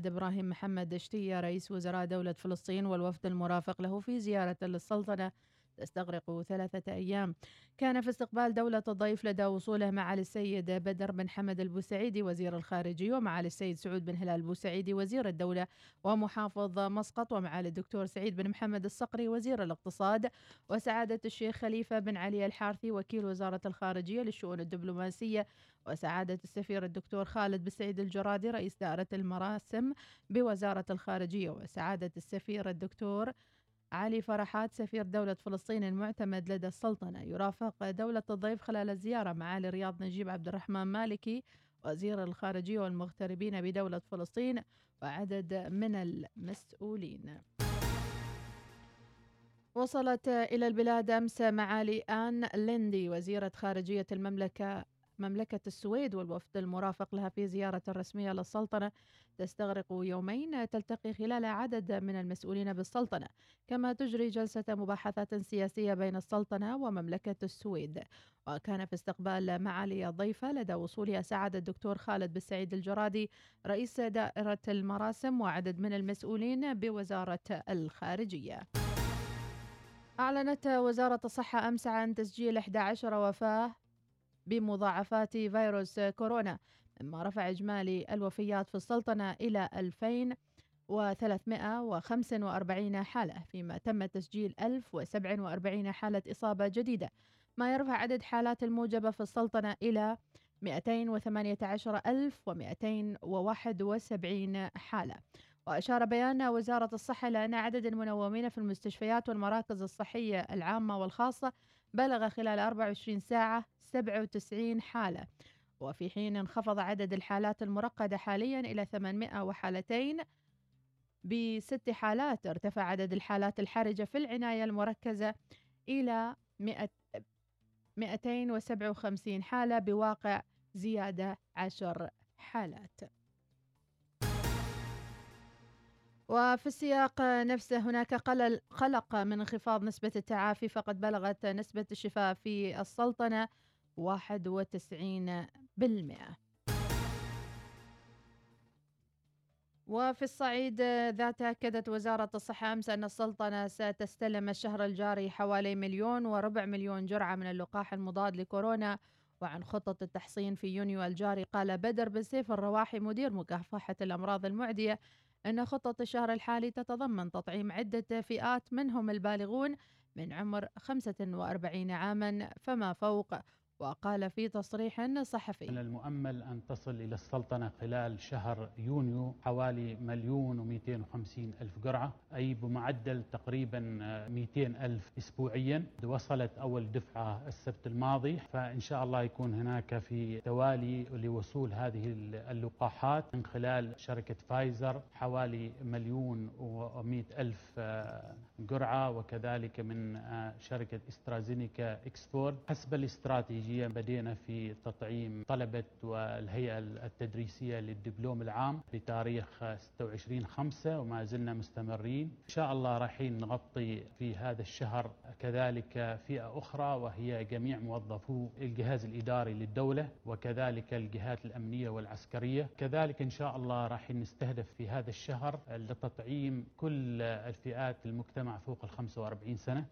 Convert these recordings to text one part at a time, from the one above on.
محمد إبراهيم محمد شتية رئيس وزراء دولة فلسطين والوفد المرافق له في زيارة للسلطنة تستغرق ثلاثة أيام. كان في استقبال دولة الضيف لدى وصوله معالي السيد بدر بن حمد البوسعيدي وزير الخارجية ومعالي السيد سعود بن هلال البوسعيدي وزير الدولة ومحافظ مسقط ومعالي الدكتور سعيد بن محمد الصقري وزير الاقتصاد وسعادة الشيخ خليفة بن علي الحارثي وكيل وزارة الخارجية للشؤون الدبلوماسية وسعادة السفير الدكتور خالد بن سعيد الجرادي رئيس دائرة المراسم بوزارة الخارجية وسعادة السفير الدكتور علي فرحات سفير دولة فلسطين المعتمد لدى السلطنة. يرافق دولة الضيف خلال الزيارة معالي رياض نجيب عبد الرحمن مالكي وزير الخارجية والمغتربين بدولة فلسطين وعدد من المسؤولين. وصلت إلى البلاد أمس معالي آن ليندي وزيرة خارجية المملكة مملكة السويد والوفد المرافق لها في زيارة رسمية للسلطنة تستغرق يومين تلتقي خلال عدد من المسؤولين بالسلطنة. كما تجري جلسة مباحثات سياسية بين السلطنة ومملكة السويد. وكان في استقبال معالي الضيفة لدى وصولها سعادة الدكتور خالد بن سعيد الجرادي رئيس دائرة المراسم وعدد من المسؤولين بوزارة الخارجية. أعلنت وزارة الصحة أمس عن تسجيل 11 وفاة بمضاعفات فيروس كورونا مما رفع إجمالي الوفيات في السلطنة إلى 2345 حالة فيما تم تسجيل 1047 حالة إصابة جديدة. ما يرفع عدد حالات الموجبة في السلطنة إلى 218271 حالة. وأشار بيان وزارة الصحة إلى أن عدد المنومين في المستشفيات والمراكز الصحية العامة والخاصة بلغ خلال 24 ساعة 97 حالة وفي حين انخفض عدد الحالات المرقدة حاليا إلى 800 وحالتين. بست حالات ارتفع عدد الحالات الحرجة في العناية المركزة إلى 257 حالة بواقع زيادة عشر حالات. وفي السياق نفسه هناك قلق من انخفاض نسبة التعافي فقد بلغت نسبة الشفاء في السلطنة 91 بالمئة. وفي الصعيد ذات أكدت وزارة الصحة أمس أن السلطنة ستستلم الشهر الجاري حوالي مليون وربع مليون جرعة من اللقاح المضاد لكورونا. وعن خطة التحصين في يونيو الجاري قال بدر بن سيف الرواحي مدير مكافحة الأمراض المعدية أن خطة الشهر الحالي تتضمن تطعيم عدة فئات منهم البالغون من عمر 45 عاما فما فوق. وقال في تصريح صحفي. من المؤمل أن تصل إلى السلطنة خلال شهر يونيو حوالي مليون ومئتين وخمسين ألف قرعة أي بمعدل تقريبا 200 ألف أسبوعيا. وصلت أول دفعة السبت الماضي فإن شاء الله يكون هناك في توالي لوصول هذه اللقاحات من خلال شركة فايزر حوالي مليون ومئة ألف قرعة وكذلك من شركة إسترازينيكا إكسفورد حسب الاستراتيجية الخارجية بدينا في تطعيم طلبة والهيئة التدريسية للدبلوم العام بتاريخ 26 5 وما زلنا مستمرين. إن شاء الله رايحين نغطي في هذا الشهر كذلك فئة أخرى وهي جميع موظفو الجهاز الإداري للدولة وكذلك الجهات الأمنية والعسكرية. كذلك إن شاء الله راح نستهدف في هذا الشهر لتطعيم كل الفئات المجتمع فوق ال 45 سنة.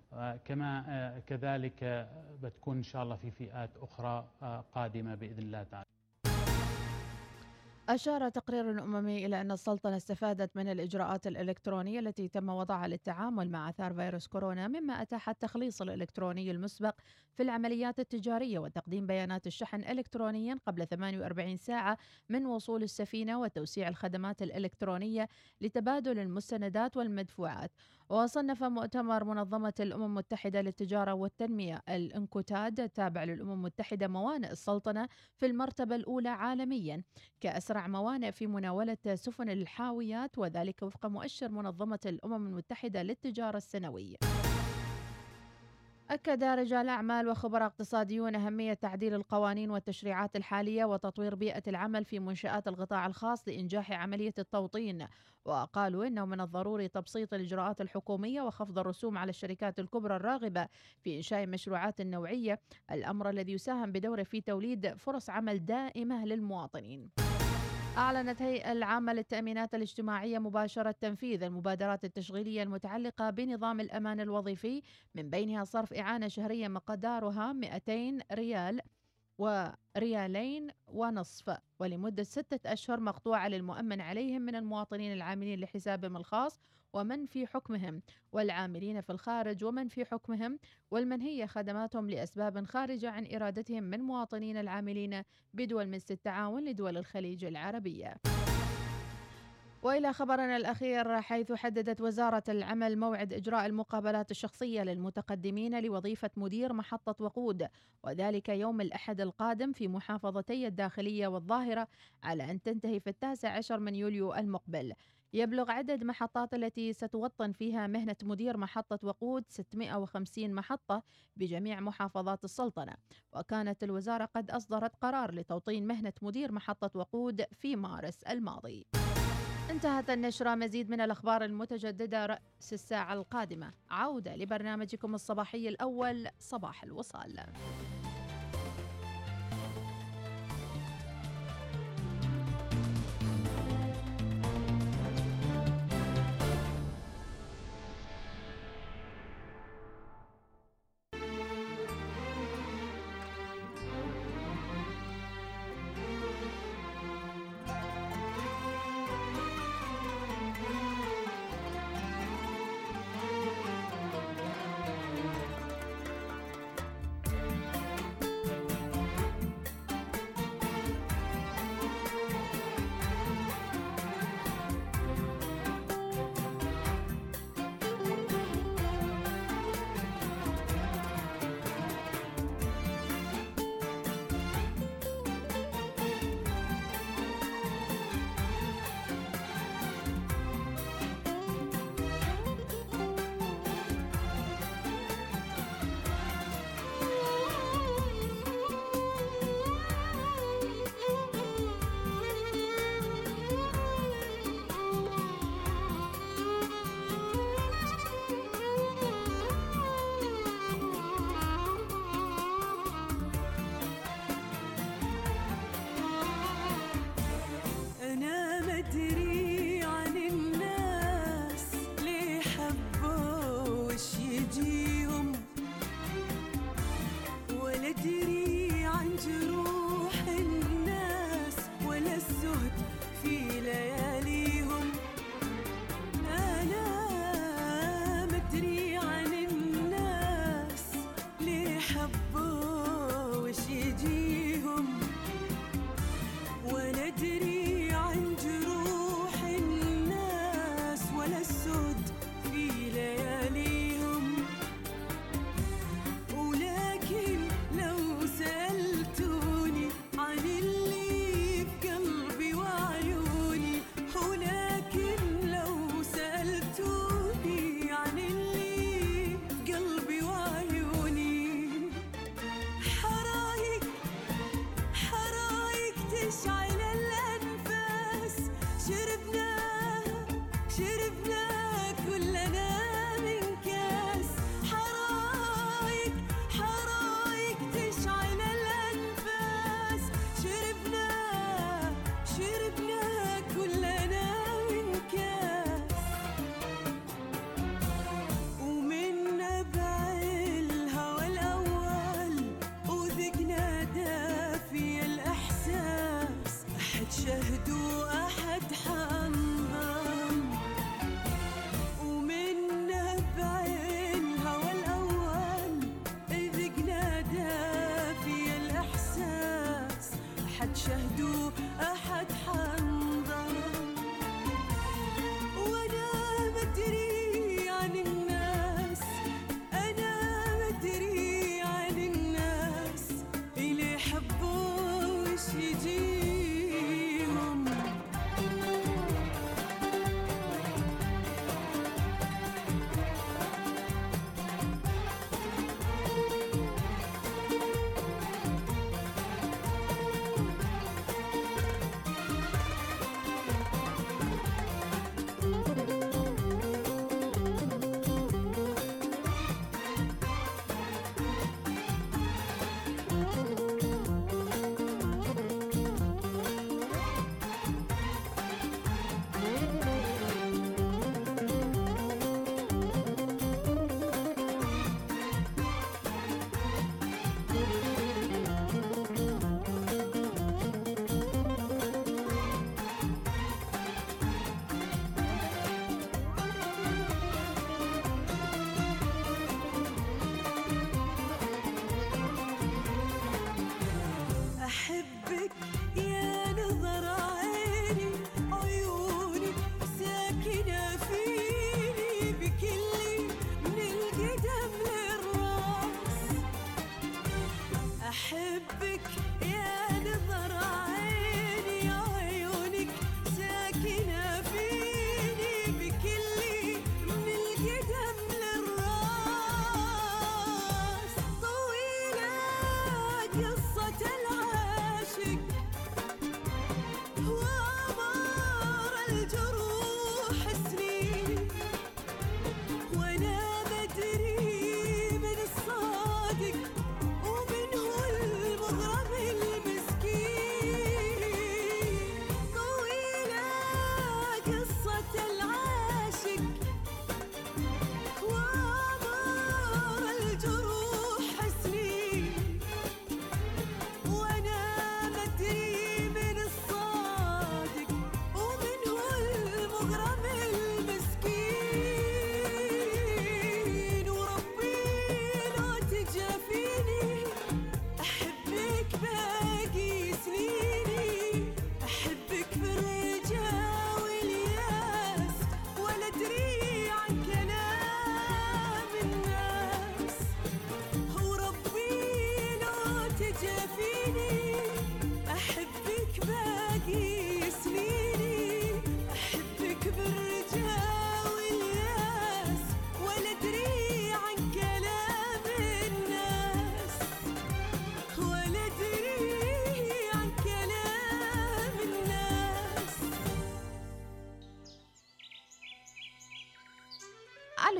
كما كذلك بتكون إن شاء الله في فئات أخرى آه، قادمة بإذن الله تعالى. أشار تقرير أممي إلى أن السلطنة استفادت من الإجراءات الإلكترونية التي تم وضعها للتعامل مع آثار فيروس كورونا مما أتاح التخليص الإلكتروني المسبق في العمليات التجارية وتقديم بيانات الشحن إلكترونيا قبل 48 ساعة من وصول السفينة وتوسيع الخدمات الإلكترونية لتبادل المستندات والمدفوعات. وصنف مؤتمر منظمة الأمم المتحدة للتجارة والتنمية الإنكوتاد التابع للأمم المتحدة موانئ السلطنة في المرتبة الأولى عالميا كأسرع موانئ في مناولة سفن الحاويات وذلك وفق مؤشر منظمة الأمم المتحدة للتجارة السنوي. أكد رجال أعمال وخبراء اقتصاديون أهمية تعديل القوانين والتشريعات الحالية وتطوير بيئة العمل في منشآت القطاع الخاص لإنجاح عملية التوطين. وقالوا إنه من الضروري تبسيط الإجراءات الحكومية وخفض الرسوم على الشركات الكبرى الراغبة في إنشاء مشروعات نوعية. الأمر الذي يساهم بدوره في توليد فرص عمل دائمة للمواطنين. أعلنت هيئة العامة للتأمينات الاجتماعية مباشرة تنفيذ المبادرات التشغيلية المتعلقة بنظام الأمان الوظيفي من بينها صرف إعانة شهرية مقدارها 200 ريال وريالين ونصف ولمدة ستة أشهر مقطوعة للمؤمن عليهم من المواطنين العاملين لحسابهم الخاص ومن في حكمهم والعاملين في الخارج ومن في حكمهم والمنهية خدماتهم لأسباب خارجة عن إرادتهم من مواطنين العاملين بدول مثل التعاون لدول الخليج العربية. وإلى خبرنا الأخير حيث حددت وزارة العمل موعد إجراء المقابلات الشخصية للمتقدمين لوظيفة مدير محطة وقود وذلك يوم الأحد القادم في محافظتي الداخلية والظاهرة على أن تنتهي في التاسع عشر من يوليو المقبل. يبلغ عدد محطات التي ستوطن فيها مهنة مدير محطة وقود 650 محطة بجميع محافظات السلطنة. وكانت الوزارة قد أصدرت قرار لتوطين مهنة مدير محطة وقود في مارس الماضي. انتهت النشرة مزيد من الأخبار المتجددة رأس الساعة القادمة. عودة لبرنامجكم الصباحي الأول صباح الوصال.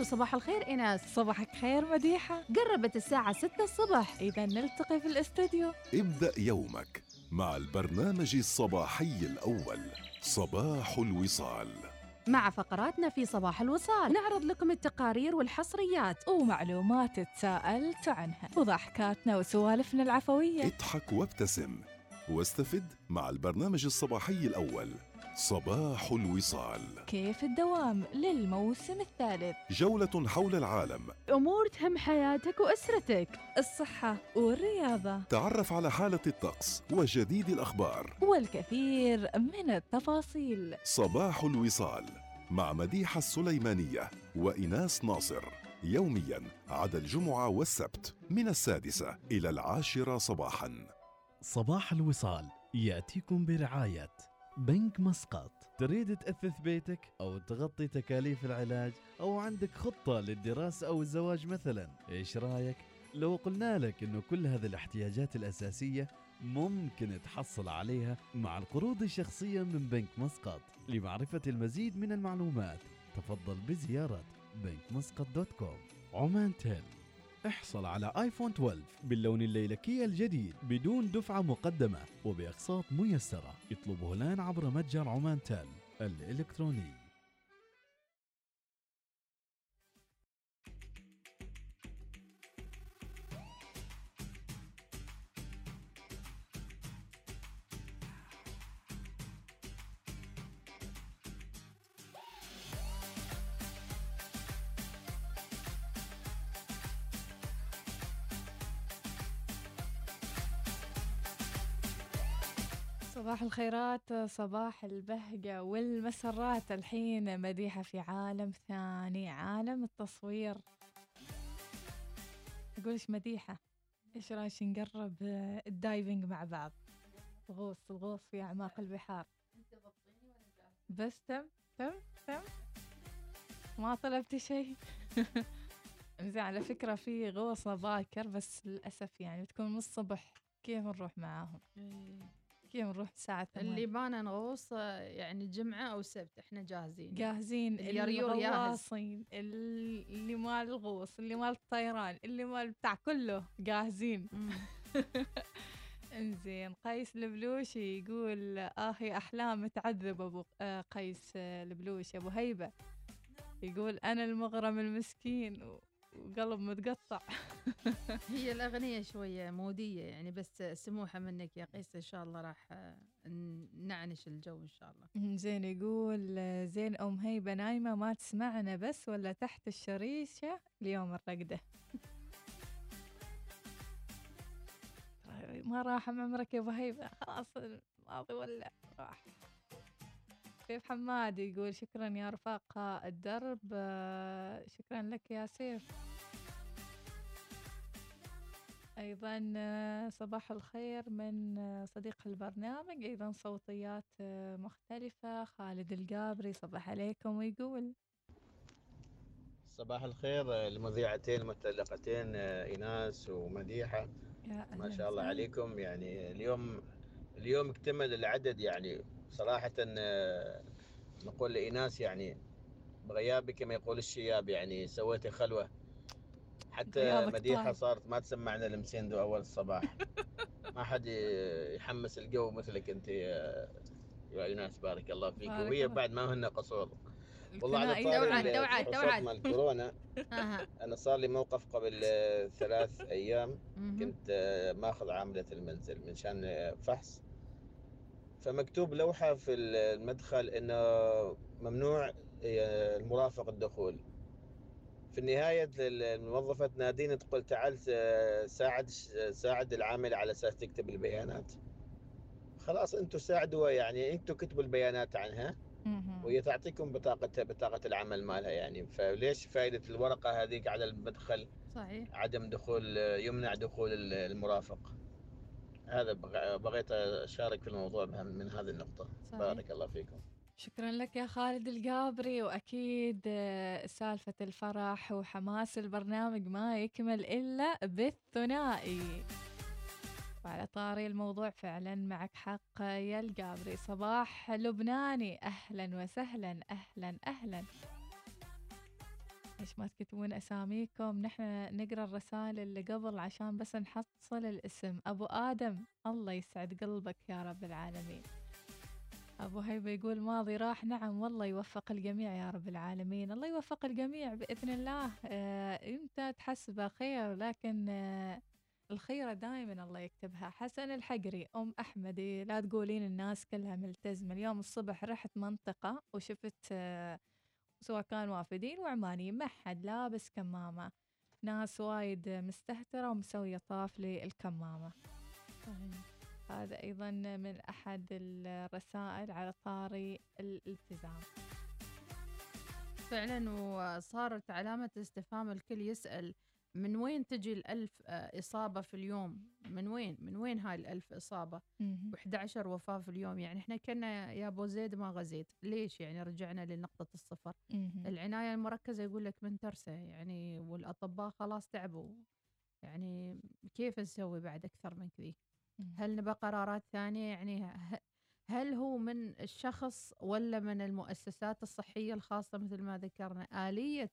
وصباح الخير إيناس صباحك خير مديحة. قربت الساعة 6 الصبح. إذا نلتقي في الاستوديو. ابدأ يومك مع البرنامج الصباحي الأول صباح الوصال. مع فقراتنا في صباح الوصال نعرض لكم التقارير والحصريات. ومعلومات تساءلت عنها. وضحكاتنا وسوالفنا العفوية. اضحك وابتسم. واستفد مع البرنامج الصباحي الأول صباح الوصال. كيف الدوام للموسم الثالث؟ جولة حول العالم. أمور تهم حياتك وأسرتك الصحة والرياضة. تعرف على حالة الطقس وجديد الأخبار. والكثير من التفاصيل. صباح الوصال مع مديحة السليمانية وإناس ناصر. يوميا عدا الجمعة والسبت من السادسة إلى العاشرة صباحا. صباح الوصال يأتيكم برعاية بنك مسقط. تريد تأثث بيتك أو تغطي تكاليف العلاج أو عندك خطة للدراسة أو الزواج مثلا؟ إيش رأيك؟ لو قلنا لك أنه كل هذه الاحتياجات الأساسية ممكن تحصل عليها مع القروض الشخصية من بنك مسقط. لمعرفة المزيد من المعلومات تفضل بزيارة بنك dot com. عمان تيل. احصل على آيفون 12 باللون الليلكي الجديد بدون دفعة مقدمة وبأقساط ميسرة. اطلبه الآن عبر متجر عمان تال الإلكتروني. صباح الخيرات صباح البهجة والمسرات. الحين مديحة في عالم ثاني عالم التصوير. أقول إيش مديحة إيش رأيك نقرب الدايفنج مع بعض؟ الغوص الغوص في أعماق البحار. بس تم تم تم. ما طلبت شيء. زين على فكرة في غوصة باكر بس للأسف يعني بتكون من الصبح. كيف نروح معاهم؟ إيه. كيف نروح الساعة ثمان اللي بانا نغوص يعني جمعة أو سبت إحنا جاهزين. جاهزين. الغواصين اللي مال الغوص اللي مال الطيران اللي مال بتاع كله جاهزين. إنزين. قيس البلوشي يقول أخي أحلام تعذب أبو آه، قيس البلوشي أبو هيبة. يقول أنا المغرم المسكين. وقلب متقطع. هي الأغنية شوية مودية يعني بس سموحة منك يا قيس إن شاء الله راح نعنش الجو إن شاء الله. زين يقول زين أم هيبة نايمة ما تسمعنا بس ولا تحت الشريشة اليوم الرقدة. ما راح عمرك يا أبو هيبة. خلاص الماضي ولا راح. سيف حماد يقول شكرا يا رفاق الدرب. شكرا لك يا سيف. أيضا صباح الخير من صديق البرنامج. أيضا صوتيات مختلفة. خالد القابري صباح عليكم ويقول. صباح الخير المذيعتين المتألقتين إيناس ومديحة. ما شاء الله عليكم. يعني اليوم اليوم اكتمل العدد يعني صراحة نقول لإيناس يعني بغيابك كما يقول الشياب يعني سويتي خلوة. حتى مديحة صارت ما تسمعنا المسيندو أول الصباح. ما حد يحمس الجو مثلك أنت يا إيناس بارك الله فيك. وهي بعد ما هن قصور. والله على طاري توعد توعد مال الكورونا. أنا صار لي موقف قبل ثلاث أيام. كنت ماخذ عاملة المنزل من شان فحص. فمكتوب لوحة في المدخل إنه ممنوع آه، المرافق الدخول. في النهاية الموظفة تناديني تقول تعال ساعد ساعد العامل على أساس تكتب البيانات. خلاص أنتم ساعدوا يعني أنتم كتبوا البيانات عنها وهي تعطيكم بطاقة بطاقة العمل مالها يعني. فليش فائدة الورقة هذيك على المدخل؟ صحيح. عدم دخول يمنع دخول المرافق. هذا بغيت أشارك في الموضوع من هذه النقطة. صحيح. بارك الله فيكم. شكرا لك يا خالد القابري وأكيد آه، سالفة الفرح وحماس البرنامج ما يكمل إلا بالثنائي. وعلى طاري الموضوع فعلا معك حق يا القابري. صباح لبناني أهلا وسهلا أهلا أهلا. ليش ما تكتبون أساميكم نحن نقرأ الرسائل اللي قبل عشان بس نحصل الاسم. أبو آدم الله يسعد قلبك يا رب العالمين. أبو هيبة يقول ماضي راح نعم والله يوفق الجميع يا رب العالمين. الله يوفق الجميع بإذن الله. آه إمتى تحسبه خير؟ لكن آه الخيرة دائما الله يكتبها. حسن الحقري أم أحمدي لا تقولين الناس كلها ملتزمة. اليوم الصبح رحت منطقة وشفت آه سواء كان وافدين وعمانيين ما حد لابس كمامة. ناس وايد مستهترة ومسوية طاف للكمامة. هذا أيضا من أحد الرسائل على طاري الالتزام. فعلا وصارت علامة استفهام الكل يسأل من وين تجي الألف آه، إصابة في اليوم؟ من وين؟ من وين هاي الألف إصابة؟ و11 وفاة في اليوم يعني إحنا كنا يا أبو زيد ما غزيت. ليش؟ يعني رجعنا لنقطة الصفر. العناية المركزة يقول لك من ترسة يعني والأطباء خلاص تعبوا. يعني كيف نسوي بعد أكثر من كذي؟ هل نبى قرارات ثانية؟ يعني هل هو من الشخص ولا من المؤسسات الصحية الخاصة مثل ما ذكرنا؟ آلية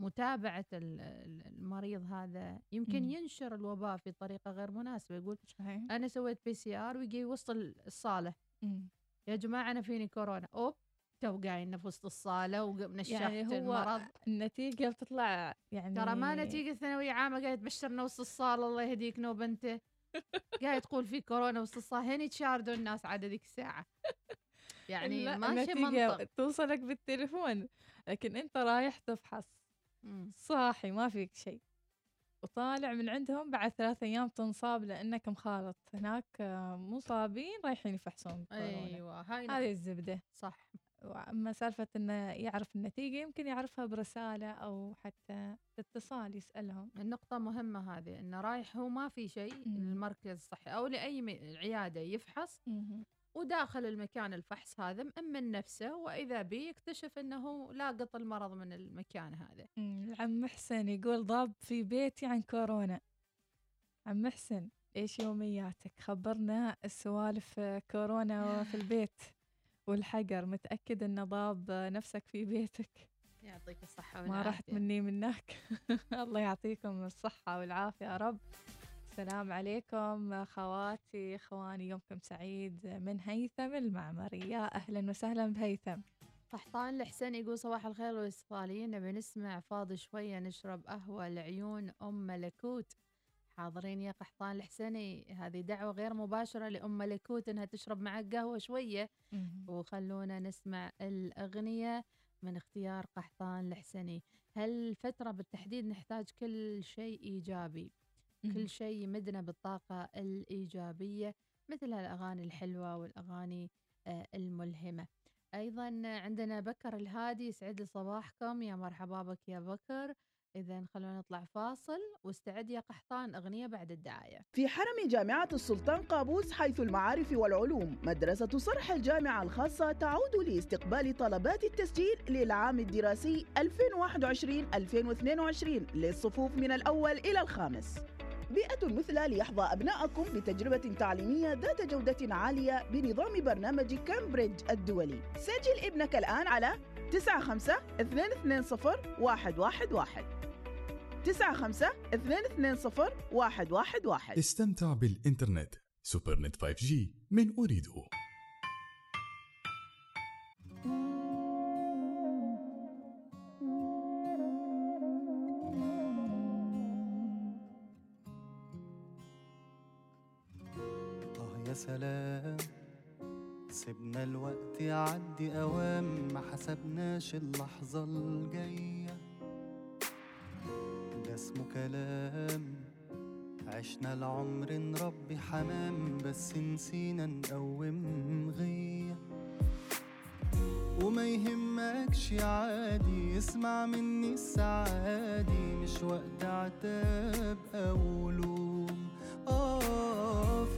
متابعة المريض هذا يمكن مم. ينشر الوباء في طريقة غير مناسبة يقول صحيح. أنا سويت PCR ويجي وسط الصالة. مم. يا جماعة أنا فيني كورونا. أوبتو قايلنا في وسط الصالة ونشحت يعني هو المرض. النتيجة بتطلع يعني ترى ما نتيجة ثانوية عامة قاعد تبشرنا وسط الصالة الله يهديك نوب أنت قاعد تقول في كورونا وسط الصالة هني تشاردوا الناس عاد هذيك الساعة. يعني ماشي منطق. توصلك بالتليفون لكن أنت رايح تفحص. صاحي ما فيك شيء. وطالع من عندهم بعد ثلاث أيام تنصاب لأنك مخالط. هناك مصابين رايحين يفحصون أيوة هاي هذه الزبدة. صح. أما سالفة إنه يعرف النتيجة يمكن يعرفها برسالة أو حتى اتصال يسألهم. النقطة مهمة هذه إنه رايح هو ما في شيء المركز الصحي أو لأي عيادة يفحص. وداخل المكان الفحص هذا مأمن نفسه وإذا به يكتشف أنه لاقط المرض من المكان هذا. عم محسن يقول ضاب في بيتي عن كورونا. عم محسن إيش يومياتك؟ خبرنا السوالف كورونا في البيت والحجر متأكد أن ضاب نفسك في بيتك؟ يعطيك الصحة والعافية ما رحت مني منك. الله يعطيكم الصحة والعافية يا رب. السلام عليكم خواتي خواني يومكم سعيد من هيثم المعمري. يا أهلا وسهلا بهيثم. قحطان الحسين يقول صباح الخير والاستقلاليين نبي نسمع فاضي شوية نشرب قهوة لعيون أم ملكوت. حاضرين يا قحطان الحسيني. هذه دعوة غير مباشرة لأم ملكوت إنها تشرب معك قهوة شوية. وخلونا نسمع الأغنية من اختيار قحطان الحسيني. هالفترة بالتحديد نحتاج كل شيء إيجابي. كل شيء يمدنا بالطاقة الإيجابية مثل الأغاني الحلوة والأغاني آه، الملهمة. أيضا عندنا بكر الهادي يسعد لي صباحكم. يا مرحبا بك يا بكر. إذا خلونا نطلع فاصل. واستعد يا قحطان أغنية بعد الدعاية في حرم جامعة السلطان قابوس حيث المعارف والعلوم مدرسة صرح الجامعة الخاصة تعود لاستقبال طلبات التسجيل للعام الدراسي 2021-2022 للصفوف من الأول إلى الخامس. بيئة مثلى ليحظى أبناءكم بتجربة تعليمية ذات جودة عالية بنظام برنامج كامبريدج الدولي. سجل ابنك الآن على 95 220 111 95 220 111 استمتع بالإنترنت. سوبر نت 5G من أريده سلام. سيبنا الوقت يعدي أوام ما حسبناش اللحظة الجاية. ده اسمه كلام. عشنا العمر نربي حمام بس نسينا نقوم غية. وما يهمكش عادي اسمع مني السعادي. مش وقت عتاب أو لوم. آه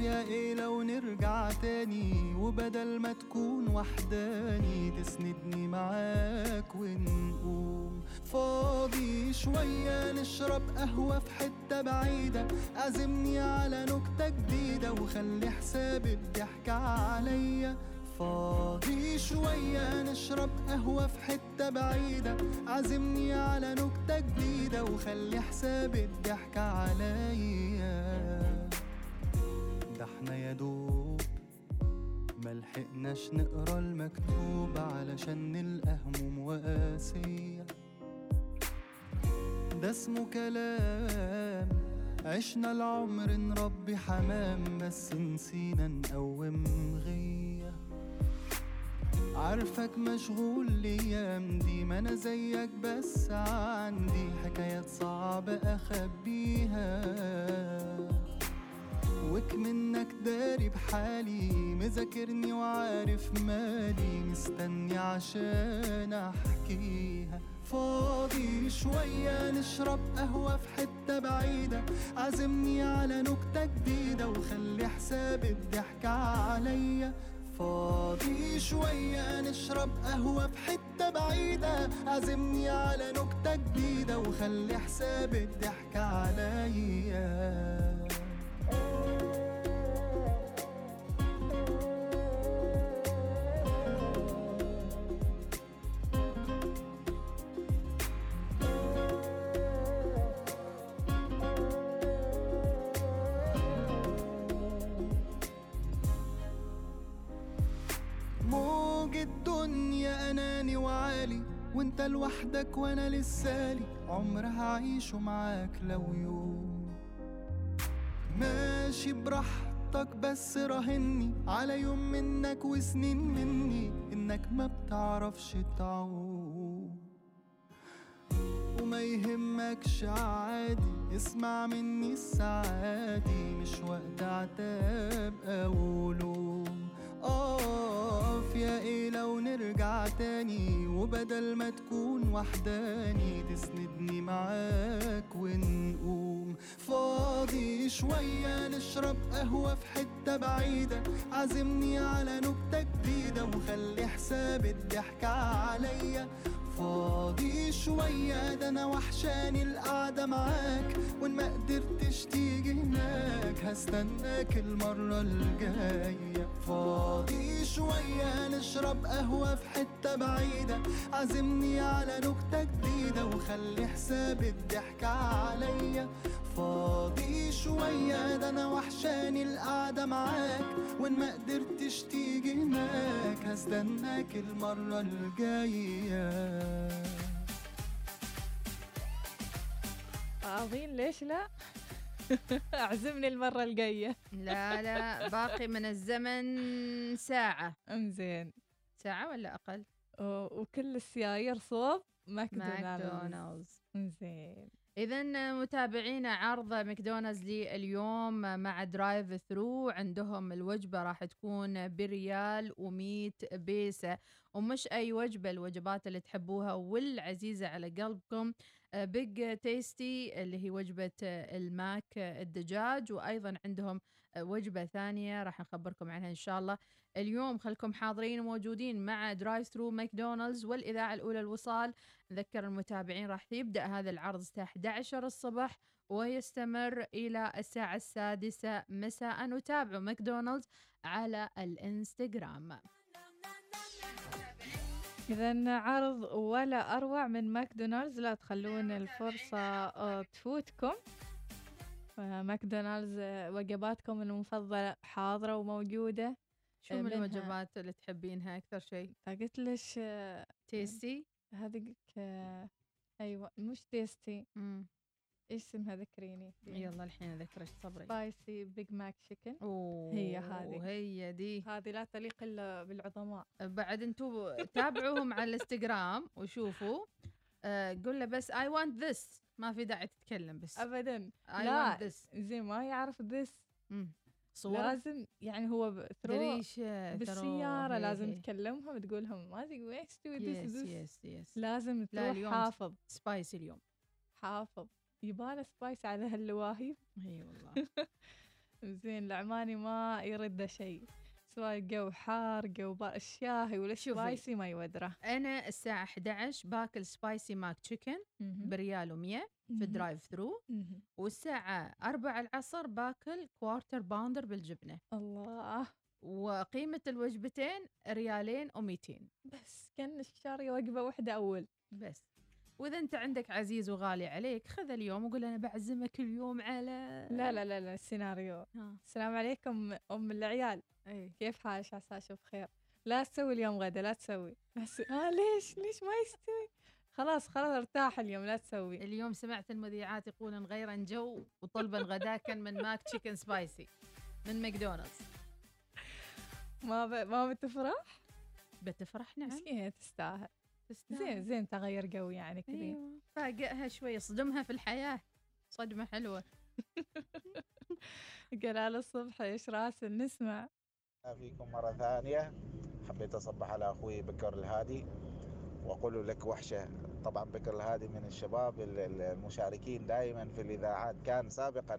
يا إيه لو نرجع تاني وبدل ما تكون وحداني تسندني معاك ونقوم. فاضي شوية نشرب قهوة في حتة بعيدة عزمني على نكتة جديدة وخلي حساب الضحك عليا. فاضي شوية نشرب قهوة في حتة بعيدة عزمني على نكتة جديدة وخلي حساب الضحك عليا. ده إحنا يا دوب ملحقناش نقرأ المكتوب علشان نلقى هموم وقاسية ده اسمه كلام. عشنا العمر نربي حمام بس نسينا نقوم غية عارفك مشغول الأيام دي ما أنا زيك بس عندي حكايات صعبة أخبيها. وك منك داري بحالي مذاكرني وعارف مالي. مستني عشان أحكيها. فاضي شوية نشرب قهوة في حتة بعيدة. عزمني على نكتة جديدة وخلي حساب الضحك عليا. فاضي شوية نشرب قهوة في حتة بعيدة. عزمني على نكتة جديدة وخلي حساب الضحك عليا. لوحدك وأنا لسالي عمر هعيشه معاك لو يوم. ماشي براحتك بس راهني على يوم منك وسنين مني إنك ما بتعرفش تعوم. وما يهمكش عادي اسمع مني السعادي مش وقت عتاب لوم. اقف يا إيه لو نرجع تاني وبدل ما تكون وحداني تسندني معاك ونقوم. فاضي شوية نشرب قهوة في حتة بعيدة عزمني على نكتة جديدة وخلي حساب الضحك عليا. فاضي شوية ده أنا وحشاني القعدة معاك وإن ما قدرتش تيجي هناك هستناك المرة الجاية. فاضي شوية نشرب قهوة في حتة بعيدة. عزمني على نكتة جديدة وخلي حساب الضحك عليا. فاضي شوية ده أنا وحشاني القعدة معاك. وإن ما قدرتش تيجي هناك هستناك المرة الجاية. عظيم ليش لأ؟ اعزمني المرة الجاية. لا لا باقي من الزمن ساعة. انزين ساعة ولا أقل؟ وكل السيايير صوب ماكدونالدز. ماكدونالدز. انزين إذا متابعينا عرض ماكدونالدز لليوم مع drive-thru عندهم الوجبة راح تكون بريال و100 بيسة. ومش أي وجبة الوجبات اللي تحبوها والعزيزة على قلبكم. Big Tasty اللي هي وجبة آه، الماك آه، الدجاج وأيضا عندهم آه، وجبة ثانية راح نخبركم عنها إن شاء الله. اليوم خلكم حاضرين وموجودين مع drive-thru ماكدونالدز والإذاعة الأولى الوصال. نذكر المتابعين راح يبدأ هذا العرض الساعة 11 الصبح ويستمر إلى الساعة السادسة. مساء وتابعوا ماكدونالدز على الإنستغرام. إذا عرض ولا أروع من ماكدونالدز لا تخلون الفرصة آه، تفوتكم. ماكدونالدز آه، وجباتكم المفضلة حاضرة وموجودة شو آه، من منها- الوجبات اللي تحبينها أكثر شيء؟ قلت لش آه، tasty؟ هذه آه، أيوة مش tasty. اسمها ذكريني؟ يلا الحين أذكرك صبري. spicy Big Mac chicken هي هذه. هي دي. هذه لا تليق إلا بالعظماء. بعد أنتم تابعوهم على الإنستغرام وشوفوا. آه قول له بس I want this. ما في داعي تتكلم بس. أبدا. I لا. want this. زين ما يعرف this. صور لازم يعني هو دريشة بالسيارة لازم تكلمهم تقولهم ما تقول إيش تسوي this yes this yes yes لازم لا، تروح اليوم حافظ. spicy اليوم. حافظ. يباله spice على هاللواهي. إي والله. زين العماني ما يرد شيء. سواء جو حار جو بار الشاهي ولا. spicy ما يودره. أنا الساعة 11 باكل spicy McChicken بريال و100 في ال drive thru والساعة 4 العصر باكل Quarter Pounder بالجبنة. الله. وقيمة الوجبتين ريالين و200 بس كأن شاري وجبة واحدة أول. بس. وإذا أنت عندك عزيز وغالي عليك خذ اليوم وقول أنا بعزمك اليوم على لا لا لا لا السيناريو. ها. السلام عليكم أم العيال. اي كيف حالك؟ عسى أشوف خير لا تسوي اليوم غدا لا تسوي. بس آه ليش؟ ليش ما يستوي؟ خلاص خلاص ارتاح اليوم لا تسوي. اليوم سمعت المذيعات يقولن غيرا جو وطلبا غداكا من McChicken spicy من ماكدونالدز. ما ب... ما بتفرح؟ بتفرح؟ نعم. مسكينة تستاهل. تستاهل. زين زين تغير قوي يعني كذي. أيوه. فاقئها شوي صدمها في الحياة. صدمة حلوة. قلال الصبح إيش راسل؟ نسمع. فيكم مرة ثانية. حبيت أصبح على أخوي بكر الهادي. وأقول لك وحشة. طبعا بكر الهادي من الشباب ال- ال- المشاركين دائما في الإذاعات. كان سابقا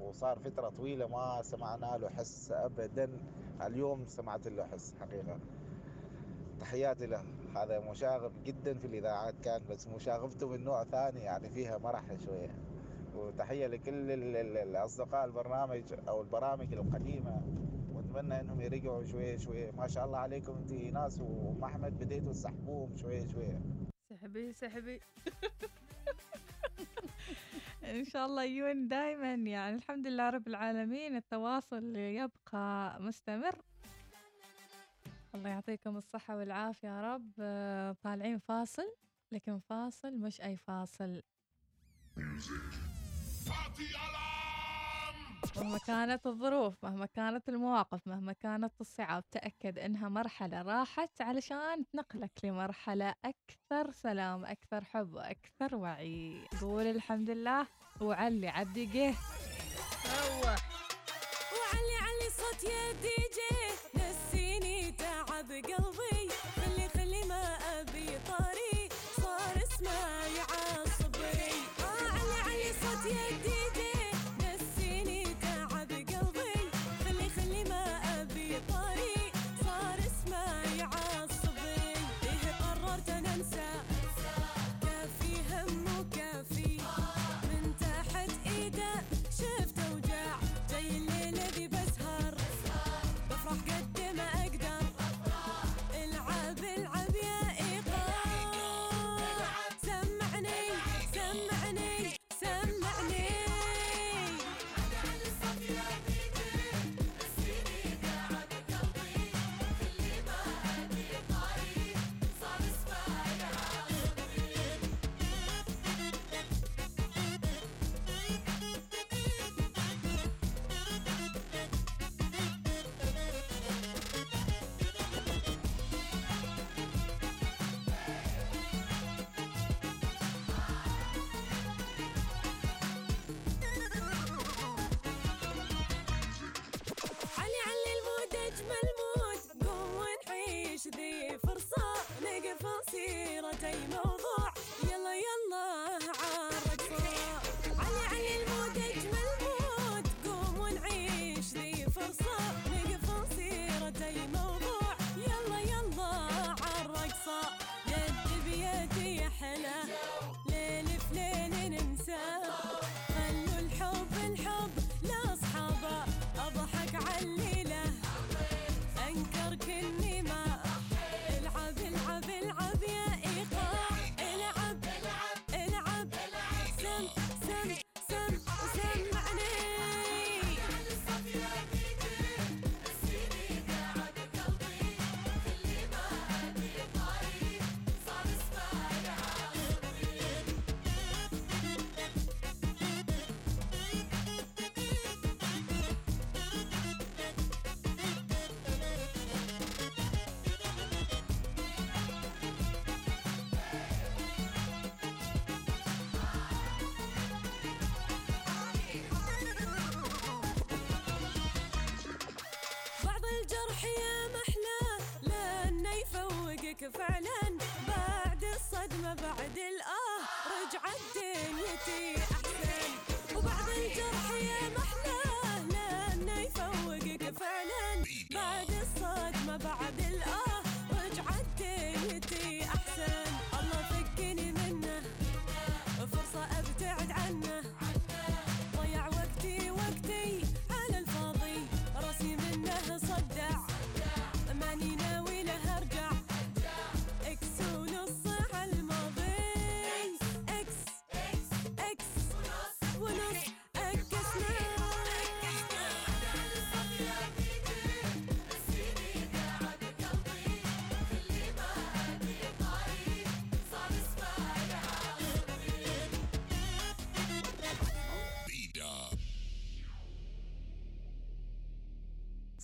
وصار فترة طويلة ما سمعنا له حس أبدا. اليوم سمعت له حس حقيقة. تحياتي له. هذا مشاغب جدا في الإذاعات كان بس مشاغبته من نوع ثاني يعني فيها مرح شوية. وتحية لكل ال- ال- الأصدقاء البرنامج أو البرامج القديمة. وأتمنى إنهم يرجعوا شوية شوية. ما شاء الله عليكم أنت ناس وأم أحمد بديتوا تسحبوهم شوية شوية. سحبي سحبي. إن شاء الله يون دائما يعني. الحمد لله رب العالمين. التواصل يبقى مستمر. الله يعطيكم الصحة والعافية يا رب. آه، طالعين فاصل لكن فاصل مش أي فاصل. مهما كانت الظروف مهما كانت المواقف مهما كانت الصعاب تأكد إنها مرحلة راحت علشان تنقلك لمرحلة أكثر سلام أكثر حب وأكثر وعي. قول الحمد لله. وعلي جه. روح وعلي علي صوت يا دي جي.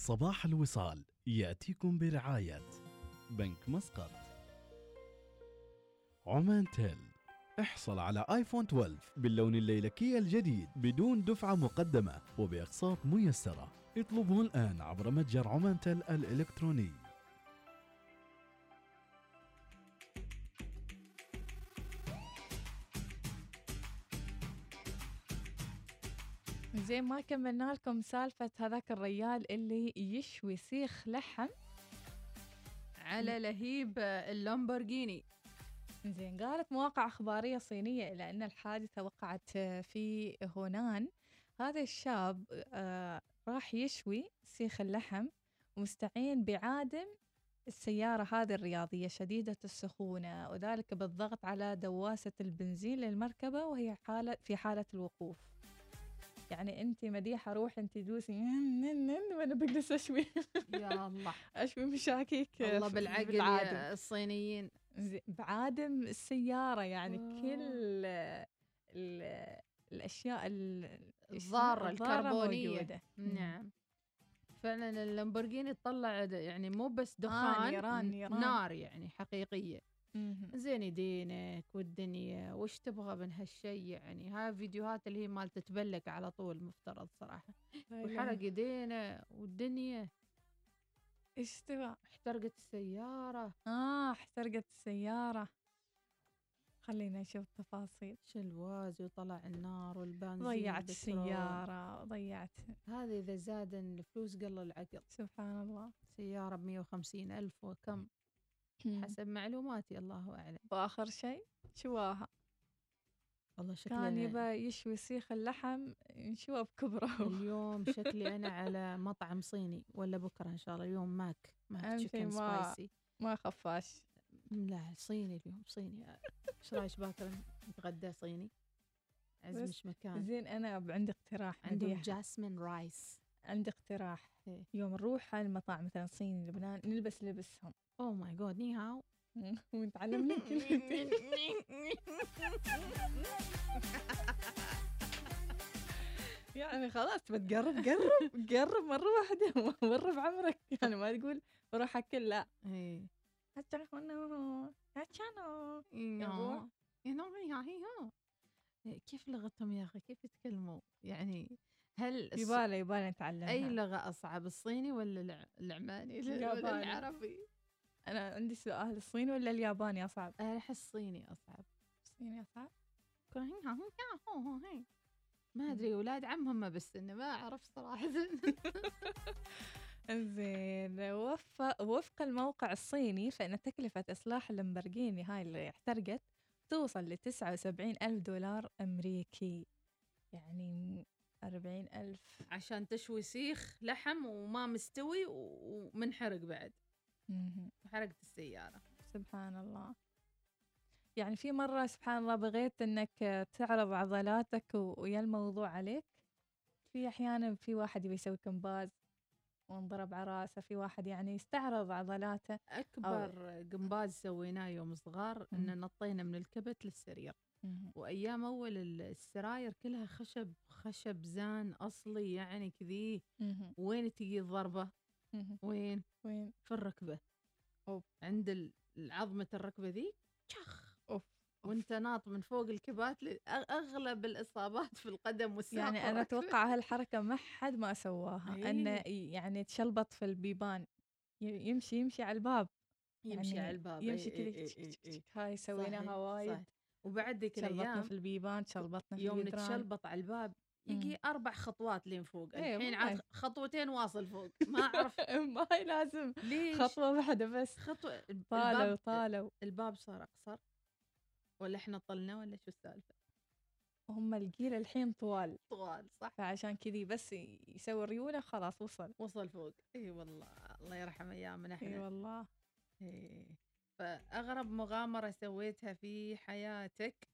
صباح الوصال يأتيكم برعاية بنك مسقط. عمان تيل احصل على آيفون 12 باللون الليلكي الجديد بدون دفعة مقدمة وبأقساط ميسرة. اطلبه الآن عبر متجر عمان تيل الإلكتروني. زين ما كملنا لكم سالفة هذاك الريال اللي يشوي سيخ لحم على لهيب اللامبورجيني. زين قالت مواقع أخبارية صينية إلى أن الحادثة وقعت في هونان. هذا الشاب آه، راح يشوي سيخ اللحم ومستعين بعادم السيارة هذه الرياضية شديدة السخونة وذلك بالضغط على دواسة البنزين للمركبة وهي حالة في حالة الوقوف. يعني انت مديحة روحي انت دوسي وأنا بجلس أشوي يا الله أشوي مشاكيك الله في- بالعقل بالعادم. يا الصينيين بعادم السيارة يعني wow. كل ال- الأشياء ال- الضارة الكربونية موجودة. مم. نعم فعلا اللامبورجيني تطلع يعني مو بس دخان نيران- ن- نيران. نار يعني حقيقية مهم. زين يدينك والدنيا وش تبغى من هالشي؟ يعني هاي فيديوهات اللي هي مال تتبلك على طول مفترض صراحة. وحرق إله. يدينا والدنيا. إيش استوى احترقت السيارة. آه احترقت السيارة. خلينا نشوف تفاصيل. شلواز وطلع النار والبنزين ضيعت. السيارة ضيعت. هذه إذا زاد الفلوس قل العقل. سبحان الله. سيارة بمية وخمسين ألف وكم؟ حسب معلوماتي الله أعلم. وآخر شيء شواها. والله شكلي كان يبى يشوي سيخ اللحم نشوه بكبره. اليوم شكلي أنا على مطعم صيني ولا بكرة إن شاء الله اليوم Mac McChicken spicy ما خفاش. لا صيني اليوم صيني. إيش رأيك باكر؟ نتغدى صيني. عزمش بس مكان. زين أنا عندي اقتراح مديحة. jasmine rice عندي اقتراح. إيه. يوم نروح على المطاعم مثلا صيني لبنان نلبس لبسهم. oh my God 你好 ونتعلم لك كلمتين يعني خلاص بتقرب قرب قرب مرة واحدة مرة بعمرك. يعني ما تقول بروح أكل لا. كيف لغتهم يا أخي؟ كيف يتكلموا؟ يعني هل يباله يباله نتعلمها. أي لغة أصعب الصيني ولا الع- العماني؟ ولا. العربي؟ أنا عندي سؤال الصيني ولا الياباني أصعب؟ أحس الصيني أصعب. الصيني أصعب؟ ما أدري أولاد عمهم بس إنه ما أعرف صراحة. زين وف... وفق الموقع الصيني فإن تكلفة إصلاح اللامبرجيني هاي اللي احترقت توصل ل 79 ألف دولار أمريكي. يعني 40 ألف. عشان تشوي سيخ لحم وما مستوي ومنحرق بعد. حرقت السيارة. سبحان الله. يعني في مرة سبحان الله بغيت إنك تعرض عضلاتك ويا الموضوع عليك. في أحيانا في واحد يبي يسوي كمباز وانضرب على راسه في واحد يعني يستعرض عضلاته. أكبر قنباز سويناه يوم صغار ان نطينا من الكبت للسرير. وأيام أول السراير كلها خشب خشب زان أصلي يعني كذي. وين تجي الضربة. وين؟ وين؟ في الركبة. أوب. عند العظمة الركبة ذي. شخ أوف وانت ناط من فوق الكبات أغلب الإصابات في القدم والساق يعني أنا والركبة. أتوقع هالحركة ما حد ما سواها. إيه. أنه ي- يعني تشلبط في البيبان. يمشي يمشي على الباب. يمشي يعني على الباب. يمشي كذا إي- إي- إي- إي. هاي سويناها وايد. وبعد ذيك الأيام في البيبان شلبطنا في يوم نتشلبط على الباب يجي مم. أربع خطوات لين فوق إيه، الحين عاد. خطوتين واصل فوق ما أعرف ما هي لازم ليش؟ خطوة واحدة بس. خطوة طالوا طالوا. الباب صار اقصر ولا إحنا طلنا ولا شو السالفة؟ هم الجيل الحين طوال. طوال صح. فعشان كذي بس يسوي ريولة خلاص وصل. وصل فوق. إي والله الله يرحم أيامنا إحنا. اي والله. إيه. فأغرب مغامرة سويتها في حياتك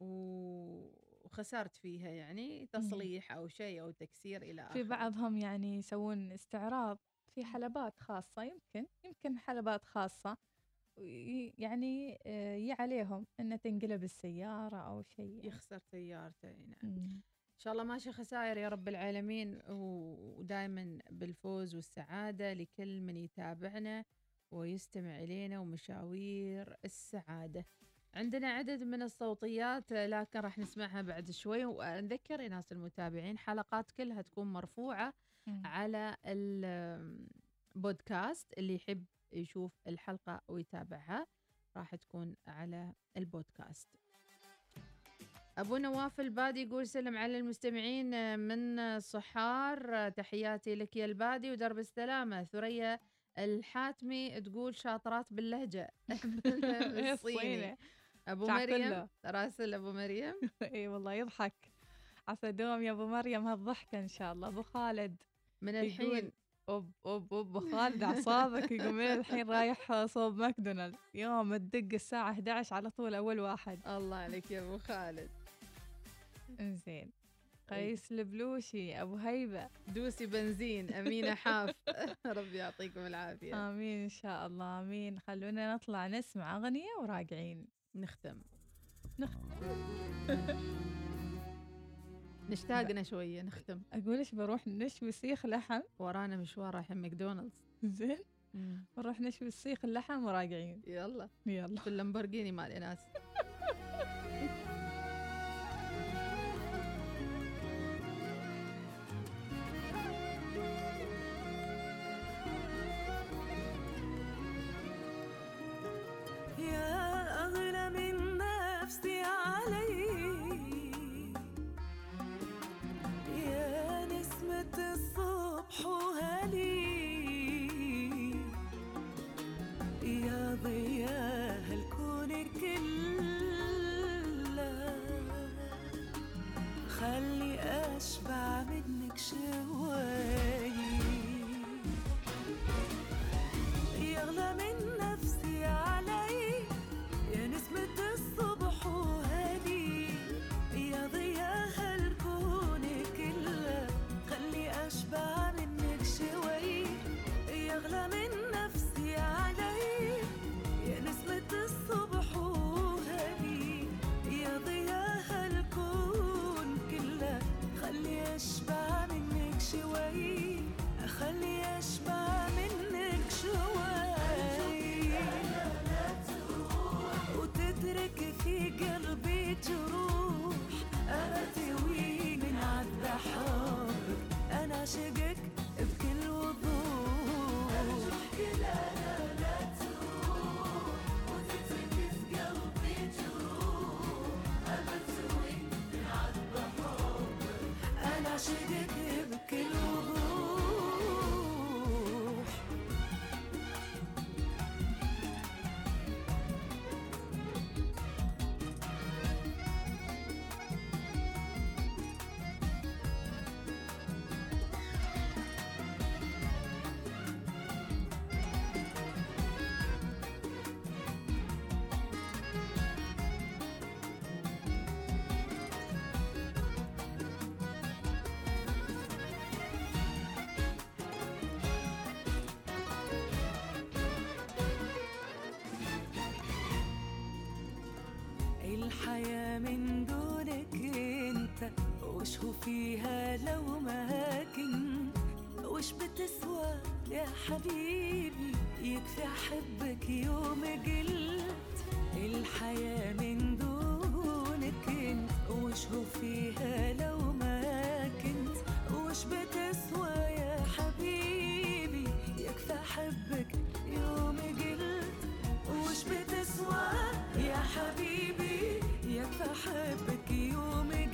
و- وخسرت فيها يعني تصليح أو شيء أو تكسير إلى آخره. في بعضهم يعني يسوون استعراض في حلبات خاصة يمكن يمكن حلبات خاصة يعني يا عليهم إنه تنقلب السيارة أو شيء يعني. يخسر سيارته نعم. مم. شاء الله ماشي خسائر يا رب العالمين ودائما بالفوز والسعادة لكل من يتابعنا ويستمع إلينا ومشاوير السعادة. عندنا عدد من الصوتيات لكن راح نسمعها بعد شوي. ونذكر ناس المتابعين حلقات كلها تكون مرفوعة مم. على البودكاست اللي يحب يشوف الحلقة ويتابعها راح تكون على البودكاست. أبو نواف البادي يقول سلم على المستمعين من صحار تحياتي لك يا البادي ودرب السلامة. ثريا الحاتمي تقول شاطرات باللهجة. الصيني شعب مريم. راسل أبو مريم. اي والله يضحك. عسى دوم يا أبو مريم هالضحكة إن شاء الله. أبو خالد من الحين اوب اوب اوب خالد أعصابك. يقول من الحين رايح صوب ماكدونالدز. يوم تدق الساعة 11 على طول أول واحد. الله عليك يا أبو خالد. إنزين. قيس البلوشي أبو هيبة. دوسي بنزين. أمينة حاف ربي يعطيكم العافية. آمين إن شاء الله. آمين. خلونا نطلع نسمع أغنية وراجعين. نختم. نختم. نشتاقنا شوية نختم. أقول إيش بروح نشوي سيخ لحم. ورانا مشوار رايحين ماكدونالدز. زين. نروح نشوي سيخ اللحم وراجعين يلا. يلا. في اللامبورجيني مال إناس يا ضياء الكون كله خلي أشبع منك شوي وش هو فيها لو ما كنت. وش بتسوى يا حبيبي؟ يكفي أحبك يوم قلت. الحياة من دونك وش هو فيها لو ما كنت؟ وش بتسوى يا حبيبي؟ يكفي أحبك يوم قلت. وش بتسوى يا حبيبي؟ يكفى حبك يوم قلت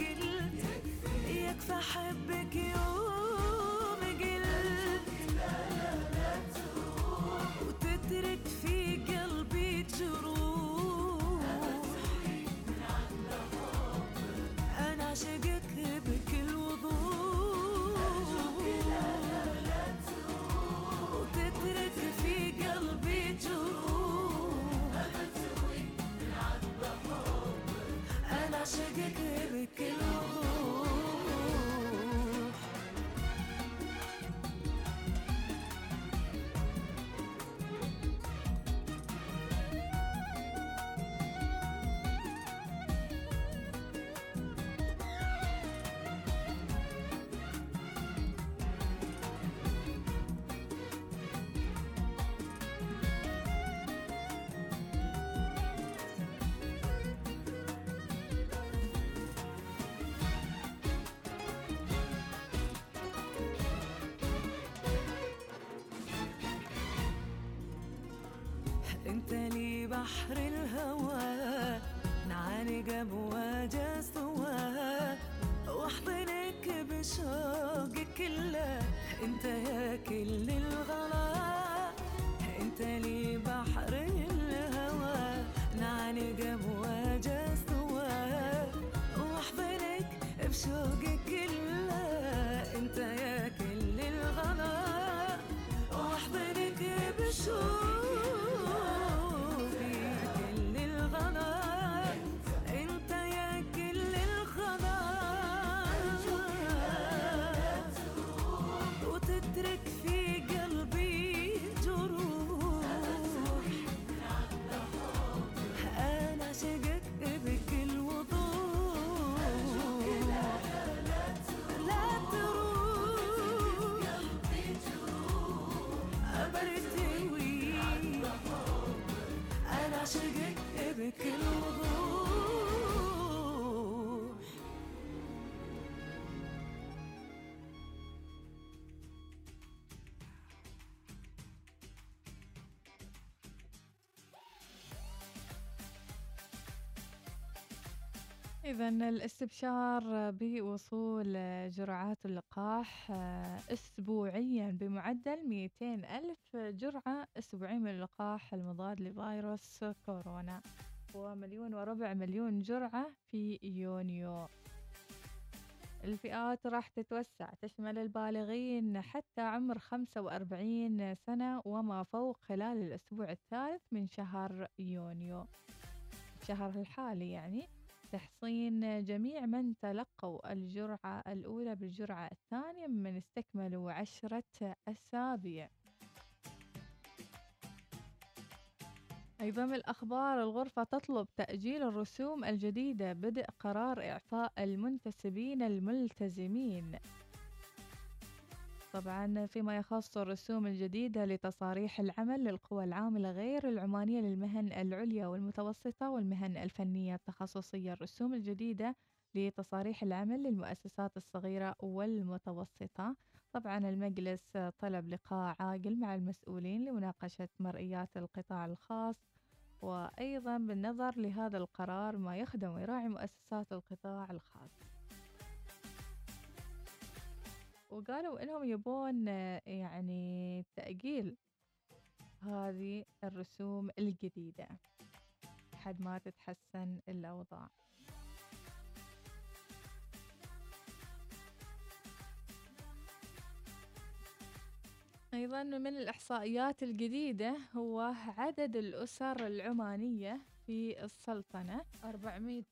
يكفى حبك يوم قلت وتترك في قلبي جروح. أنا عاشقك بكل وضوح. وتترك في قلبي جروح. أنا عاشقك بحر إذا الاستبشار بوصول جرعات اللقاح آه، أسبوعيا بمعدل 200 ألف جرعة أسبوعيا من اللقاح المضاد لفيروس كورونا ومليون وربع مليون جرعة في يونيو. الفئات راح تتوسع تشمل البالغين حتى عمر 45 سنة وما فوق خلال الأسبوع الثالث من شهر يونيو. الشهر الحالي يعني تحصين جميع من تلقوا الجرعة الأولى بالجرعة الثانية ممن استكملوا عشرة أسابيع. أيضا من الأخبار الغرفة تطلب تأجيل الرسوم الجديدة بدء قرار إعفاء المنتسبين الملتزمين. طبعا فيما يخص الرسوم الجديدة لتصاريح العمل للقوى العاملة غير العمانية للمهن العليا والمتوسطة والمهن الفنية التخصصية. الرسوم الجديدة لتصاريح العمل للمؤسسات الصغيرة والمتوسطة. طبعا المجلس طلب لقاء عاجل مع المسؤولين لمناقشة مرئيات القطاع الخاص وأيضا بالنظر لهذا القرار ما يخدم ويراعي مؤسسات القطاع الخاص. وقالوا إنهم يبون يعني تأجيل هذه الرسوم الجديدة لحد ما تتحسن الأوضاع. أيضا من الإحصائيات الجديدة هو عدد الأسر العمانية في السلطنة. 400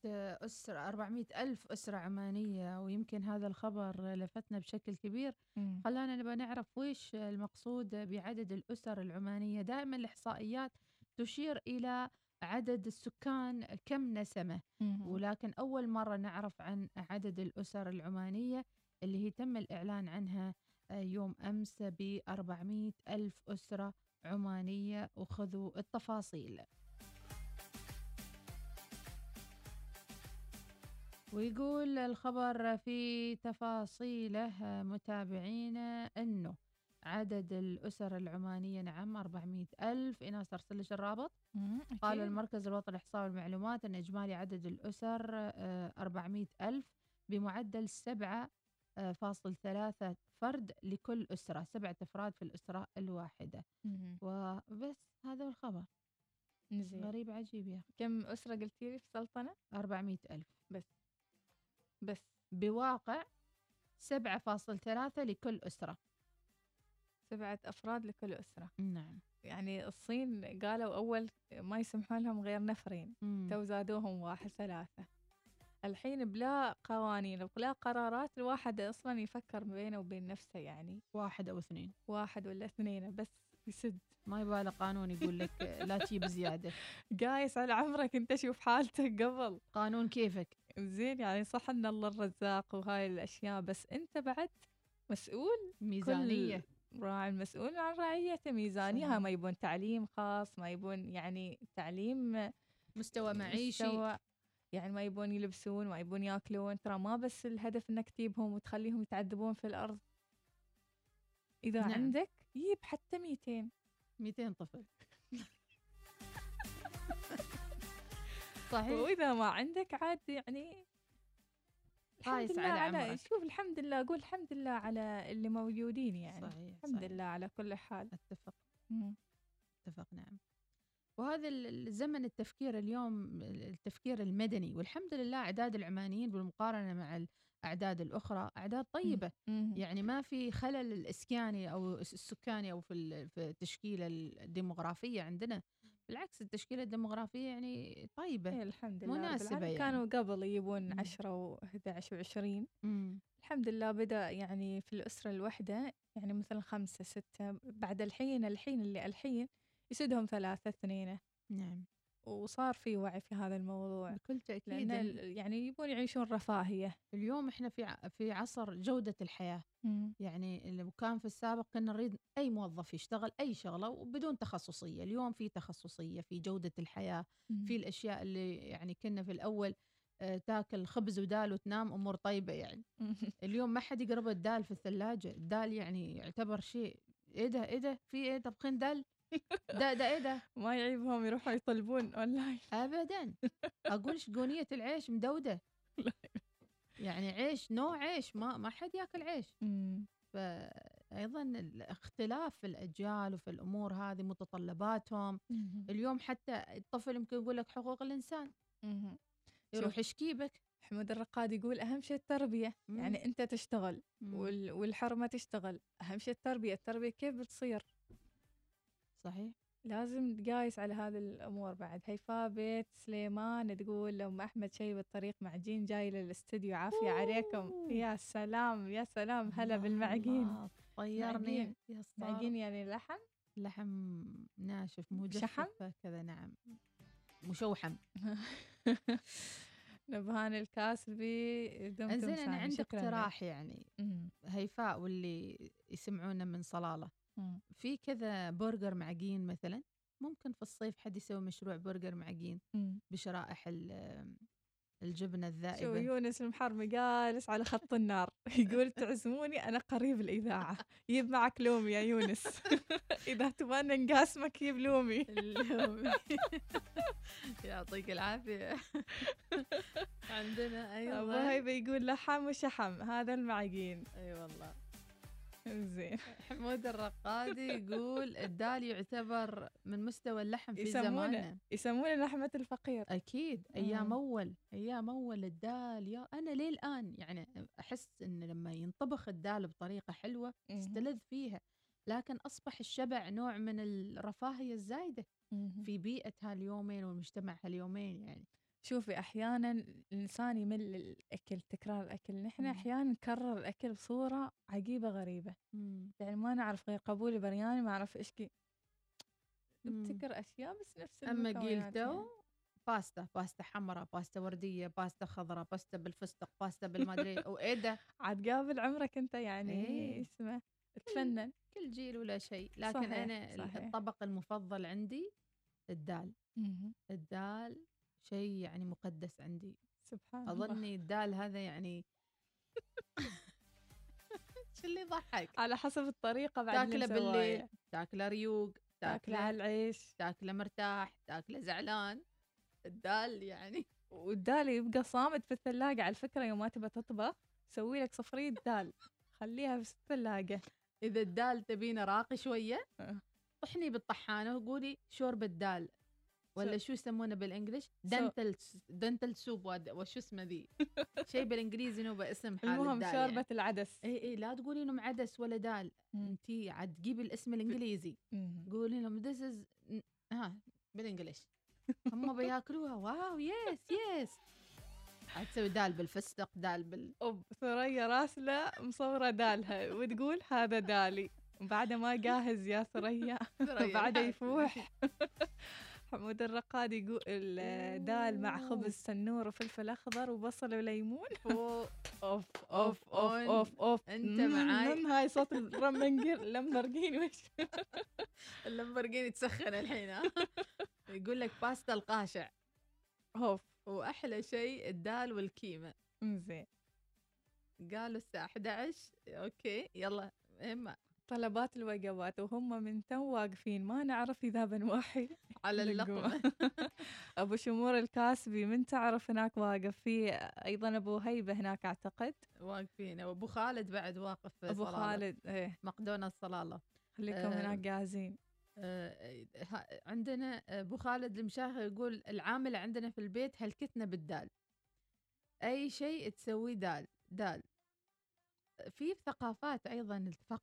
أسرة 400 ألف أسرة عمانية ويمكن هذا الخبر لفتنا بشكل كبير. مم. خلانا نبغى نعرف ويش المقصود بعدد الأسر العمانية. دائما الإحصائيات تشير إلى عدد السكان كم نسمة. مم. ولكن أول مرة نعرف عن عدد الأسر العمانية اللي هي تم الإعلان عنها آه، يوم أمس ب 400 ألف أسرة عمانية. وخذوا التفاصيل. ويقول الخبر في تفاصيله آه، متابعينا أنه عدد الأسر العمانية نعم 400 ألف. إناس أرسل لك الرابط. قال. المركز الوطني للإحصاء والمعلومات أن إجمالي عدد الأسر آه، 400 ألف بمعدل 7.3 فرد لكل أسرة سبعة أفراد في الأسرة الواحدة. مم. وبس هذا هو الخبر. زين. غريب عجيب يا أخي. كم أسرة قلتي لي في السلطنة 400 ألف. بس. بواقع 7.3 لكل أسرة. سبعة أفراد لكل أسرة. نعم. يعني الصين قالوا أول ما يسمحون لهم غير نفرين. تو زادوهم واحد ثلاثة. الحين بلا قوانين بلا قرارات الواحد أصلا يفكر بينه وبين نفسه يعني. واحد أو اثنين. واحد ولا اثنين بس يسد. ما يبغى له قانون يقول لك لا تجيب زيادة. قايس على عمرك أنت شوف حالتك قبل. قانون كيفك. زين يعني صح إن الله الرزاق وهاي الأشياء بس أنت بعد مسؤول ميزانية راعي المسؤول عن رعيته ميزانية. ما يبون تعليم خاص ما يبون يعني تعليم مستوى معيشي مستوى يعني ما يبون يلبسون ما يبون ياكلون ترى ما بس الهدف إنك تجيبهم وتخليهم يتعذبون في الأرض إذا. نعم. عندك جيب حتى 200 200 طفل صحيح وإذا ما عندك عاد يعني الحمد لله على على. شوف الحمد لله أقول الحمد لله على اللي موجودين يعني صحيح الحمد صحيح. لله على كل حال أتفق مم. أتفق نعم وهذا ال- الزمن التفكير اليوم التفكير المدني والحمد لله أعداد العمانيين بالمقارنة مع الاعداد الأخرى أعداد طيبة مم. يعني ما في خلل الإسكاني أو الس- السكاني أو في التشكيله الديموغرافية عندنا بالعكس التشكيلة الديموغرافية يعني طيبة إيه الحمد لله مناسبة. يعني. كانوا قبل يبون مم. 10 و11 و20 مم. الحمد لله بدأ يعني في الأسرة الواحدة يعني مثلا خمسة ستة بعد الحين الحين اللي الحين يسدهم ثلاثة اثنين نعم وصار في وعي في هذا الموضوع. بكل ال- يعني يبون يعيشون رفاهية. اليوم إحنا في في عصر جودة الحياة. يعني لو كان في السابق كنا نريد أي موظف يشتغل أي شغلة وبدون تخصصية. اليوم في تخصصية في جودة الحياة في الأشياء اللي يعني كنا في الأول آه، تاكل خبز ودال وتنام أمور طيبة يعني. اليوم ما حد يقرب الدال في الثلاجة. الدال يعني يعتبر شيء. إيه ده؟ إيه ده؟ في إيه؟ طبخين دال؟ ده ده إيه ده؟ ما يعيبهم يروحوا يطلبون اونلاين ابدا. أقول شقونيه العيش مدودة. يعني عيش نوع عيش ما ما حد ياكل عيش. فايضا الاختلاف في الأجيال وفي الأمور هذه متطلباتهم. اليوم حتى الطفل يمكن يقول لك حقوق الإنسان. يروح. يشكيبك. حمود الرقاد يقول أهم شيء التربية. مم. يعني أنت تشتغل مم. وال- والحرمة تشتغل. أهم شيء التربية. التربية كيف بتصير؟ صحيح؟ لازم تقايس على هذه الأمور بعد. هيفاء بيت سليمان تقول أم أحمد شي بالطريق معجين جاي للاستديو. عافية عليكم. يا سلام يا سلام. هلا بالمعجين طيرني. معجين. يعني لحم؟ لحم ناشف مجفف شحم؟ كذا نعم. مشوحم. نبهان الكاسبي دمتم انزين أنا. عندي. اقتراح يعني. هيفاء واللي يسمعونا من صلالة. مم. في كذا برجر معجين مثلا ممكن في الصيف حد يسوي مشروع برجر معجين مم. بشرائح ال- الجبنة شو يونس المحرمي جالس على خط النار يقول تعزموني أنا قريب الإذاعة جيب معك لومي يا يونس إذا تبغى نقاسمك جيب لومي. يعطيك العافية عندنا أبو أيضا هيبة يقول لحم وشحم هذا المعجين أي والله زين. حمود الرقادي يقول الدال يعتبر من مستوى اللحم في يسمونه زماننا يسمونه لحمة الفقير. أكيد. أيام مم. أول أيام أول الدال يا أنا ليه الان يعني أحس إن لما ينطبخ الدال بطريقة حلوة مهم. تستلذ فيها. لكن أصبح الشبع نوع من الرفاهية الزايدة في بيئه هاليومين والمجتمع هاليومين يعني. شوفي أحيانا الإنسان يمل الاكل تكرار الأكل نحن مم. أحيانا نكرر الأكل بصورة عجيبة غريبة يعني ما نعرف غير قبول برياني ما أعرف إيش كي مم. نبتكر أشياء بس نفس أما قيلتو يعني. باستا باستا حمراء باستا وردية باستا خضراء باستا بالفستق باستا بالمدري وإيه ده عاد قابل عمرك أنت يعني إيه. اسمه تفنن كل جيل ولا شيء لكن صحيح، أنا صحيح. الطبق المفضل عندي الدال. الدال شيء يعني مقدس عندي. سبحان الله. أظني الدال هذا يعني شو اللي يضحك؟ على حسب الطريقة بعد تاكله بالليل. تاكله ريوق تاكله على العيش. تاكله مرتاح تاكله زعلان. الدال يعني والدال يبقى صامد في الثلاجة على فكرة يوم ما تبى تطبخ سوي لك صفرية دال. خليها في الثلاجة. إذا الدال تبينه راقي شوية أه. طحني بالطحانة وقولي شوربة دال. ولا شو يسمونه بال English lentil lentil soup وشو اسمه ذي؟ شيء بالإنجليزي إنه باسم حال المهم شوربة يعني. العدس. اي اي لا تقولي انهم عدس ولا دال. مم. أنتي عاد تجيبي الاسم الإنجليزي. قولي لهم this is ها بال English هم بياكلوها. wow yes yes عاد تسوي دال بالفستق دال بال أوب ثريا راسلة مصورة دالها. وتقول هذا دالي. بعد ما جاهز يا ثريا. الحافي. يفوح. حمود الرقاد يقول الدال مع خبز سنور وفلفل أخضر وبصل وليمون. أوف أوف أوف. أوف أوف مم، معاي؟ هاي صوت الرمنجر لمبرجيني وش؟ اللمبرجيني تسخن الحين يقول لك باستا القاشع. أوف. وأحلى شيء الدال والكيمة. زين قالوا الساعة 11 أوكي يلا إما. طلبات الوجبات وهم من تو واقفين ما نعرف إذا بنوحي على اللقمة. أبو شمور الكاسبي من تعرف هناك واقف في أيضا أبو هيبة هناك أعتقد؟ واقفين. وابو خالد بعد واقف أبو صلالة. خالد إيه. مقدونة الصلالة خليكم آه، هناك جاهزين. ها- عندنا أبو خالد المشاهي يقول العامل عندنا في البيت هلكتنا بالدال؟ أي شيء تسويه دال دال. في ثقافات أيضا.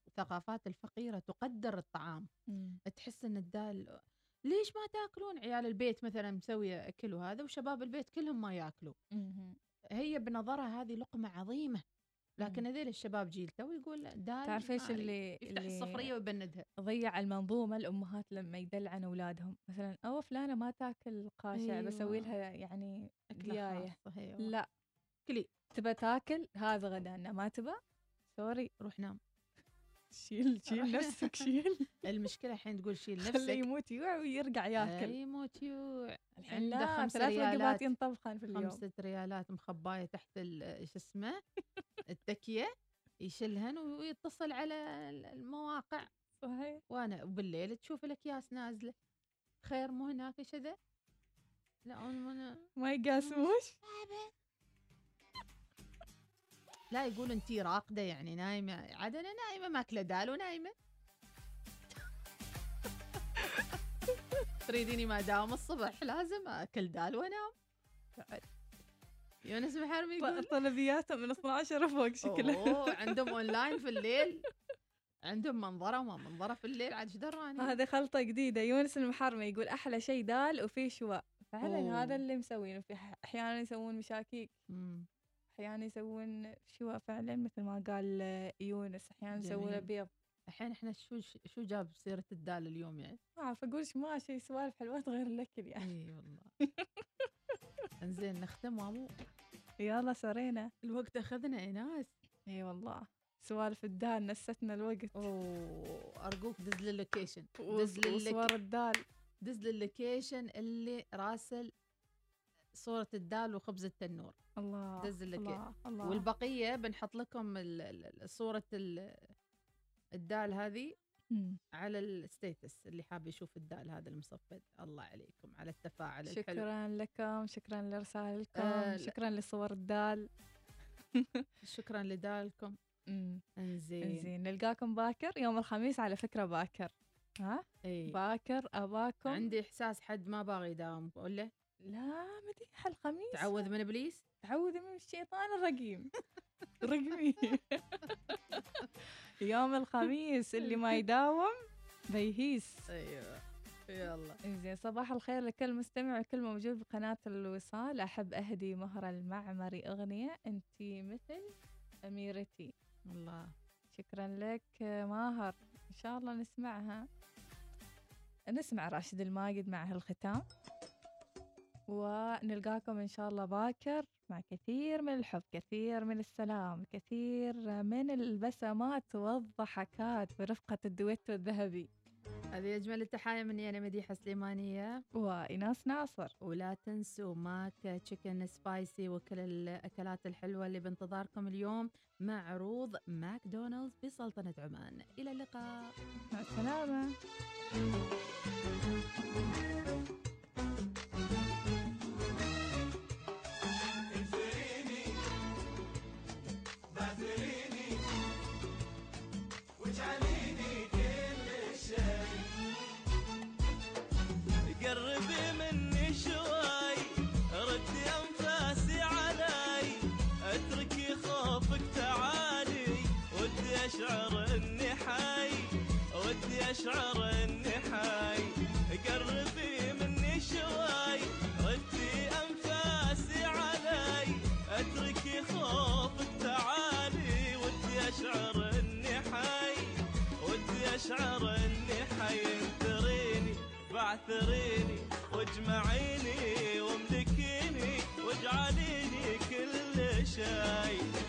الثقافات الفقيرة تقدر الطعام. تحس إن الدال ليش ما تأكلون؟ عيال البيت مثلا مسويه أكل وهذا وشباب البيت كلهم ما يأكلوا. مهم. هي بنظرها هذه لقمة عظيمة. لكن هذيل الشباب جيل تو يقول دال تعرف إيش. اللي يفتح اللي الصفريه ويبندها. ضيع المنظومة؟ الأمهات لما يدلعن أولادهم. مثلا أو فلانة ما تأكل قاشع بسوي أيوة. لها يعني خاصة، أيوة. لا. كلي. تبى تاكل؟ هذا غدانا ما تبى؟ سوري روح نام. شيل شيل نفسك شيل. المشكلة الحين تقول شيل خليه نفسك. يموت يوع ويرجع ياكل. يموت يوع. الحين عنده لا خمس ثلاث ريالات. وجبات ينطبخن في اليوم. خمسة ريالات مخباية تحت شو اسمه التكية. يشلهن ويتصل على ال- المواقع. صحيح. وأنا وبالليل تشوف الأكياس نازلة. خير مو هناك إيش ذا لا ما يقاسموش. لا يقول انتي راقدة يعني نايمة عاد أنا نايمة ماكلة دال ونايمة. تريديني ما داوم الصبح لازم أكل دال وأنام. بعد. يونس محرمي يقول طلبياتهم من 12 فوق شكلها أوه عندهم اونلاين في الليل. عندهم منظرة وما منظرة في الليل عاد إيش دراني هذه خلطة جديدة. يونس المحرمي يقول أحلى شيء دال وفيه شواء. فعلا أوه. هذا اللي مسوينه. في أحيانا يسوون مشاكيك. مم. أحيانا يسوون شواء فعلا مثل ما قال آه، يونس. أحيانا يسوون. بيض الحين إحنا شو شو جاب سيرة الدال اليوم يعني؟ ما أعرف أقول إيش ماشي سوالف حلوات غير الأكل يعني. إي والله. إنزين نختم وامو. يلا سرينا الوقت أخذنا ايناس إي والله. سوالف الدال نستنا الوقت. أوه أرجوك دز وص- دز وصور الدال. دز لي ال location اللي راسل صورة الدال وخبز التنور. الله اللك- الله الله. والبقية بنحط لكم صورة ال- الدال هذه مم. على الستيتس. اللي حاب يشوف الدال هذا المصفد الله عليكم على التفاعل الحلو. شكرا لكم شكرا لرسائلكم آه،. شكرا لصور الدال. شكرا لدالكم. انزين. زين نلقاكم باكر يوم الخميس على فكرة باكر. ها؟ إي. باكر أباكم. عندي إحساس حد ما باغي يداوم لا مديح الخميس. تعوذ من إبليس. تعوذي من الشيطان الرجيم. رقمي يوم الخميس اللي ما يداوم بيهيس. أيوه. يلا. زين صباح الخير لكل مستمع وكل موجود بقناة الوصال. أحب أهدي مهرة المعمري أغنية أنتي مثل أميرتي. الله. شكرا لك ماهر. إن شاء الله نسمعها. نسمع راشد الماجد مع هالختام. ونلقاكم إن شاء الله باكر مع كثير من الحب كثير من السلام كثير من البسمات والضحكات برفقة الدويتو الذهبي. هذه أجمل التحايا مني أنا مديحة سليمانية. وإيناس ناصر. ولا تنسوا ماك تشيكن سبايسي وكل الأكلات الحلوة اللي بانتظاركم اليوم مع عروض ماكدونالدز بسلطنة عمان. إلى اللقاء. مع السلامة. Brasileiro. بعثريني واجمعيني واملكيني واجعليني كل شيء.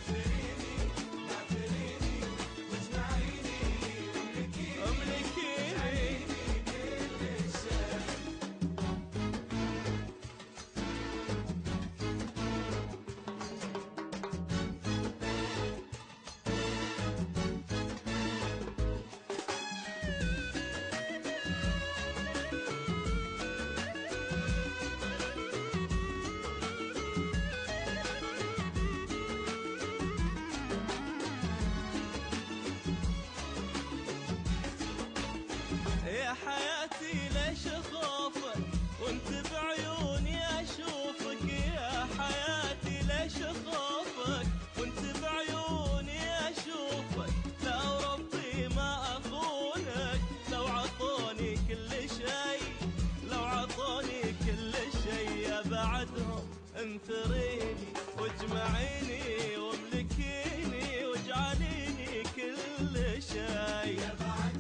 تنثريني واجمعيني واملكيني واجعليني كل شيء.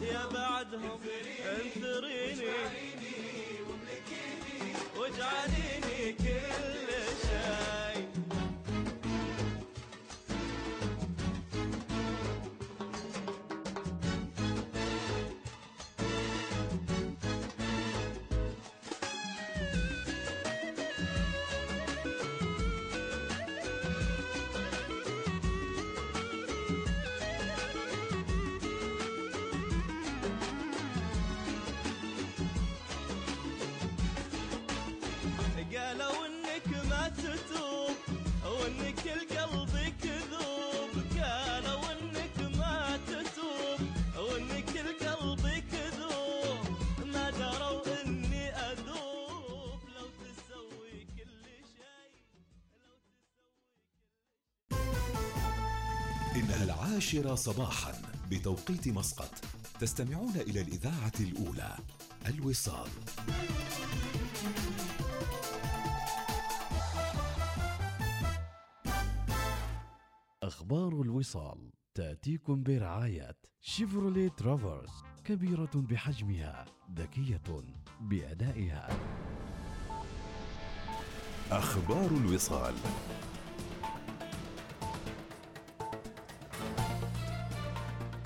يا بعدهم انثريني واجعليني كل العاشرة صباحا بتوقيت مسقط. تستمعون إلى الإذاعة الأولى الوصال. أخبار الوصال تأتيكم برعاية شيفروليه ترافرس كبيرة بحجمها ذكية بأدائها. أخبار الوصال.